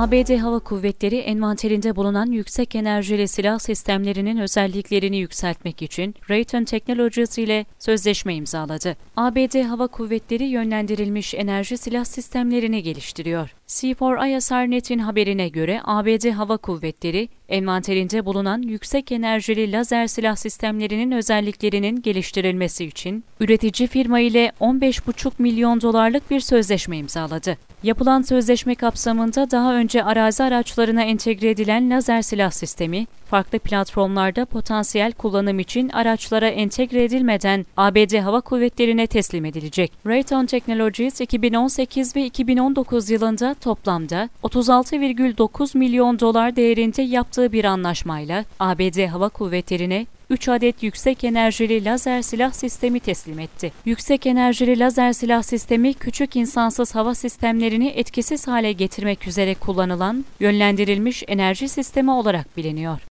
ABD Hava Kuvvetleri envanterinde bulunan yüksek enerjili silah sistemlerinin özelliklerini yükseltmek için Raytheon Technologies ile sözleşme imzaladı. ABD Hava Kuvvetleri yönlendirilmiş enerji silah sistemlerini geliştiriyor. C4 ISR haberine göre ABD Hava Kuvvetleri, envanterinde bulunan yüksek enerjili lazer silah sistemlerinin özelliklerinin geliştirilmesi için üretici firma ile 15,5 milyon dolarlık bir sözleşme imzaladı. Yapılan sözleşme kapsamında daha önce arazi araçlarına entegre edilen lazer silah sistemi, farklı platformlarda potansiyel kullanım için araçlara entegre edilmeden ABD Hava Kuvvetleri'ne teslim edilecek. Raytheon Technologies 2018 ve 2019 yılında toplamda 36,9 milyon dolar değerinde yaptığı bir anlaşmayla ABD Hava Kuvvetleri'ne 3 adet yüksek enerjili lazer silah sistemi teslim etti. Yüksek enerjili lazer silah sistemi küçük insansız hava sistemlerini etkisiz hale getirmek üzere kullanılan yönlendirilmiş enerji sistemi olarak biliniyor.